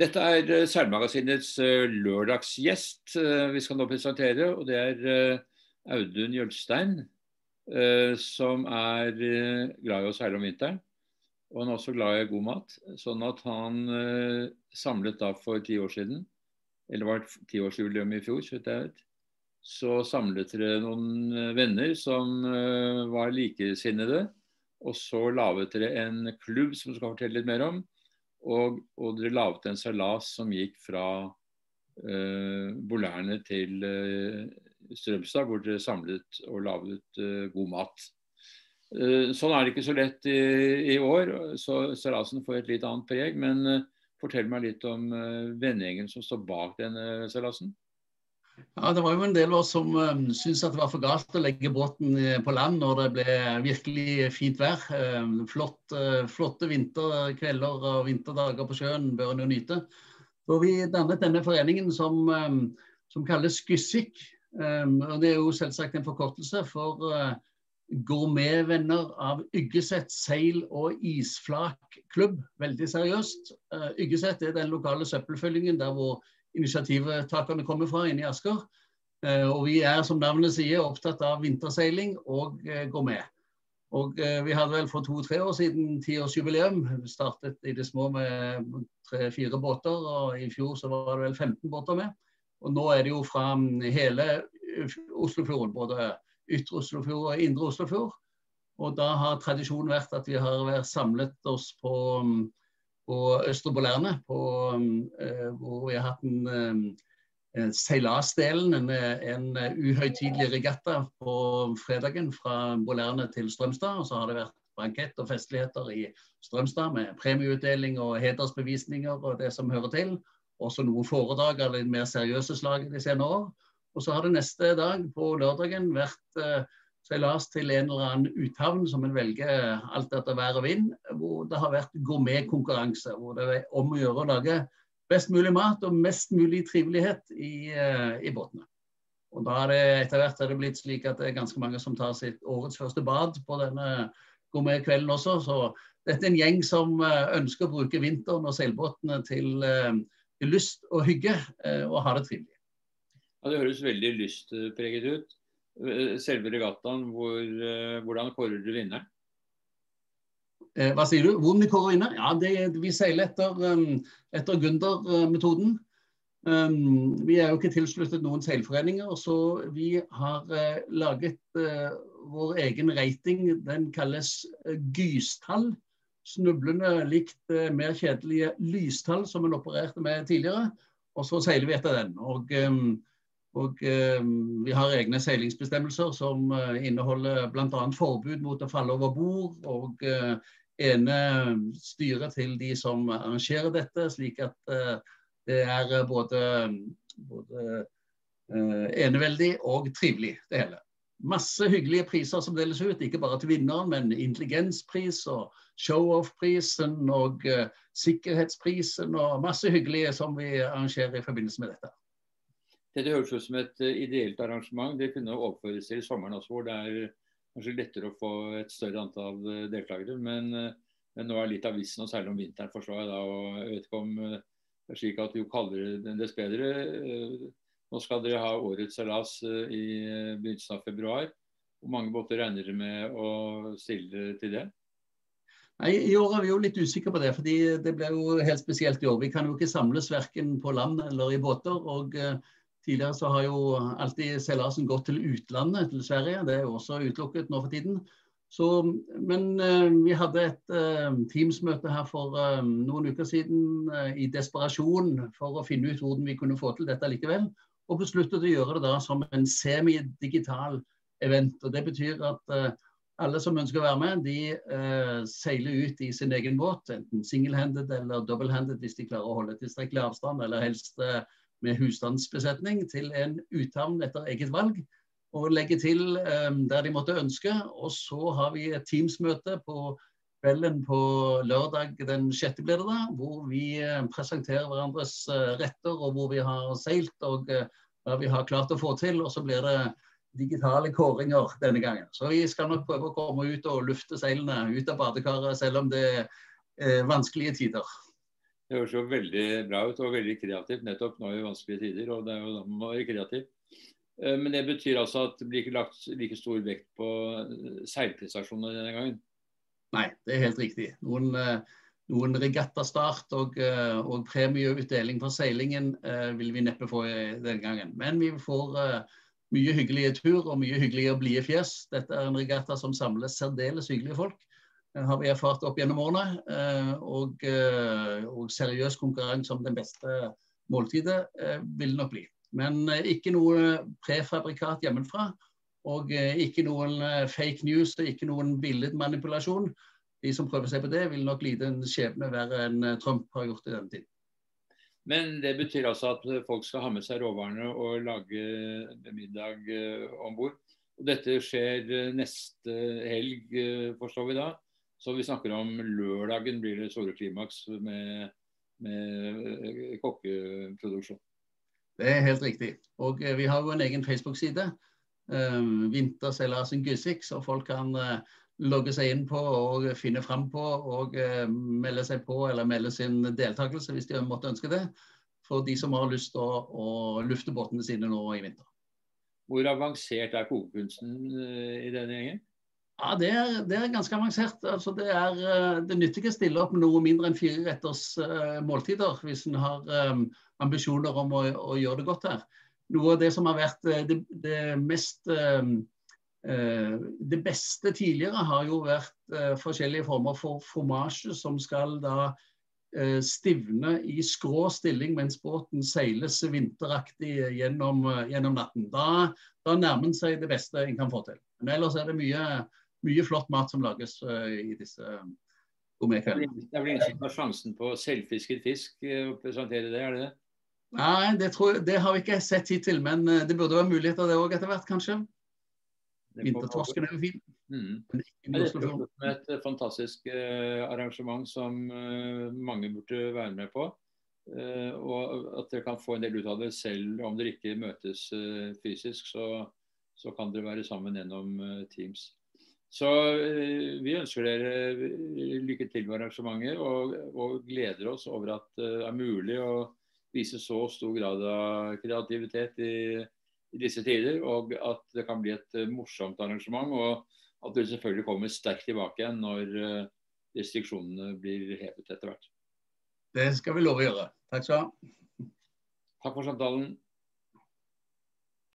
Dette er Seilmagasinets lørdagsgjest vi skal nå presentere. og Det er Audun Jølstein, som er glad i å seile om vinteren. Og han er også glad i god mat. Sånn at han samlet da for ti år siden, eller var det tiårsjubileum i fjor, så vidt jeg vet, så samlet dere noen venner som var likesinnede. Og så laget dere en klubb som skal fortelle litt mer om. Og, og dere laget en seilas som gikk fra uh, Bolærne til uh, Strømstad, hvor dere samlet og laget uh, god mat. Uh, sånn er det ikke så lett i, i år, så seilasen får et litt annet preg. Men fortell meg litt om vennegjengen som står bak denne seilasen. Ja, Det var jo en del av oss som um, syntes at det var for galt å legge båten på land når det ble virkelig fint vær. Um, flott, uh, flotte vinterkvelder og vinterdager på sjøen bør en jo nyte. Så vi dannet denne foreningen som, um, som kalles Skyssik. Og Det er jo selvsagt en forkortelse for uh, gourmetvenner av Yggeset seil- og isflakklubb. Veldig seriøst. Uh, Yggeset er den lokale søppelfølgingen der hvor initiativtakerne kommer fra inne i Asker. Eh, og vi er, som navnet sier, opptatt av vinterseiling og eh, gourmet. Og eh, vi hadde vel for to-tre år siden tiårsjubileum. Startet i det små med tre-fire båter, og i fjor så var det vel 15 båter med. Og nå er det jo fra mm, hele Oslofjorden, både ytre Oslofjord og indre Oslofjord. Og da har tradisjonen vært at vi har samlet oss på mm, på Østre Bolærne, eh, hvor vi har hatt en, eh, seilasdelen, en, en uhøytidelig regatta på fredagen fra Bolerne til Strømstad. Og så har det vært bankett og festligheter i Strømstad med premieutdeling og hedersbevisninger og det som hører til. Også noen foredrag av det mer seriøse slaget de senere år. Og så har det neste dag, på lørdagen, vært eh, seilas til en eller annen uthavn som en velger alt etter vær og vind, hvor det har vært gourmetkonkurranse. Hvor det er om å gjøre å lage best mulig mat og mest mulig trivelighet i, uh, i båtene. Og da er det etter hvert er det blitt slik at det er ganske mange som tar sitt årets første bad på denne gourmetkvelden også. Så dette er en gjeng som uh, ønsker å bruke vinteren og seilbåtene til, til lyst og hygge, og ha det trivelig. Ja, Det høres veldig lystpreget ut. Eh, selve regattaen, hvor, eh, hvordan kårer du vinneren? Eh, hva sier du? Hvordan vi kårer vinner? Ja, det, Vi seiler etter, um, etter Gunder-metoden. Um, vi er jo ikke tilsluttet noen seilforeninger, så vi har uh, laget uh, vår egen rating. Den kalles uh, gystall. Snublende likt mer kjedelige lystall som en opererte med tidligere. Og så seiler vi etter den. Og um, og eh, Vi har egne seilingsbestemmelser som eh, inneholder bl.a. forbud mot å falle over bord. Og eh, ene styret til de som arrangerer dette, slik at eh, det er både, både eh, eneveldig og trivelig, det hele. Masse hyggelige priser som deles ut, ikke bare til vinneren, men intelligenspris og show-off-prisen og sikkerhetsprisen og masse hyggelige som vi arrangerer i forbindelse med dette. Dette høres ut som et uh, ideelt arrangement. Det kunne overføres til sommeren også, hvor det er kanskje lettere å få et større antall uh, deltakere. Men, men, nå er litt av vissen, og særlig om vinteren, forstår jeg da. og jeg vet ikke om det er slik at Jo kaldere, dess bedre. Nå skal dere ha årets seilas i begynnelsen av februar. Hvor mange båter regner dere med å stille til det? Nei, I år er vi jo litt usikre på det, fordi det blir jo helt spesielt i år. Vi kan jo ikke samles verken på land eller i båter. og Tidligere så har jo alltid seilasen gått til utlandet, til Sverige. Det er jo også utelukket nå for tiden. Så, men eh, vi hadde et eh, Teams-møte her for eh, noen uker siden eh, i desperasjon for å finne ut hvordan vi kunne få til dette likevel. Og besluttet å gjøre det da som en semidigital event. og Det betyr at eh, alle som ønsker å være med, de eh, seiler ut i sin egen båt. Enten single-handed eller double-handed hvis de klarer å holde tilstrekkelig avstand, eller helst med husstandsbesetning til en uthavn etter eget valg. Og legge til um, der de måtte ønske. Og så har vi et Teams-møte på kvelden på lørdag den 6. blir det da, hvor vi uh, presenterer hverandres uh, retter og hvor vi har seilt og hva vi har klart å få til. Og så blir det digitale kåringer denne gangen. Så vi skal nok prøve å komme ut og lufte seilene ut av badekaret, selv om det er vanskelige tider. Det høres jo veldig bra ut og veldig kreativt. Nettopp nå det vanskelige tider, og det er jo da man må være kreativ. Eh, men det betyr altså at det blir ikke lagt like stor vekt på eh, seilprestasjoner denne gangen? Nei, det er helt riktig. Noen, noen regattastart og, og premieutdeling for seilingen vil vi neppe få denne gangen. Men vi får mye hyggelige tur og mye hyggelige blide fjes. Dette er en regatta som samler særdeles hyggelige folk. Har vi erfart opp gjennom årene. Eh, og, eh, og seriøs konkurranse om den beste måltidet eh, vil det nok bli. Men ikke noe prefabrikat hjemmefra. Og ikke noen fake news og ikke noen billedmanipulasjon. De som prøver seg på det, vil nok lide en skjebne verre enn Trump har gjort i denne tiden. Men det betyr altså at folk skal ha med seg råvarene og lage middag om bord. Dette skjer neste helg, forstår vi da. Så vi snakker om lørdagen blir det store klimaks med, med eh, kokkeproduksjon. Det er helt riktig. Og eh, vi har jo en egen Facebook-side. Uh, Vinterseilasen Gysik, så folk kan uh, logge seg inn på og finne fram på og uh, melde seg på eller melde sin deltakelse hvis de måtte ønske det. For de som har lyst til å, å lufte båtene sine nå i vinter. Hvor avansert er kokekunsten i denne gjengen? Ja, det er, det er, ganske avansert. Altså, det, er, eh, det nytter ikke å stille opp med noe mindre enn fire retters uh, måltider hvis en har um, ambisjoner om å, å, gjøre det godt her. Noe av det som har vært det, det mest um, uh, Det beste tidligere har jo vært uh, forskjellige former for formasje som skal da stivne i skrå stilling mens båten seiles vinteraktig gjennom, gjennom natten. Da, da nærmer en seg det beste en kan få til. Men ellers er det mye mye flott mat som lages uh, i disse eh, gourmetkveldene. Det er vel ingen som har sjansen på selvfisket fisk å presentere det, er det det? Nei, det, tror, det, har vi ikke sett hittil, men uh, det burde være muligheter det òg etter hvert, kanskje. Vintertorsken er jo fin. Mm. Det er et fantastisk arrangement som mange burde være med på. og at dere kan få en del ut av det selv om dere ikke møtes fysisk, så, så kan dere være sammen gjennom Teams. Så eh, vi ønsker dere eh, lykke til med arrangementet, og, og, gleder oss over at det er mulig å vise så stor grad av kreativitet i, i disse tider. Og at det kan bli et eh, morsomt arrangement. Og at dere selvfølgelig kommer sterkt tilbake igjen når restriksjonene blir hevet etter hvert. Det skal vi love å gjøre. Takk skal du ha. Takk for samtalen.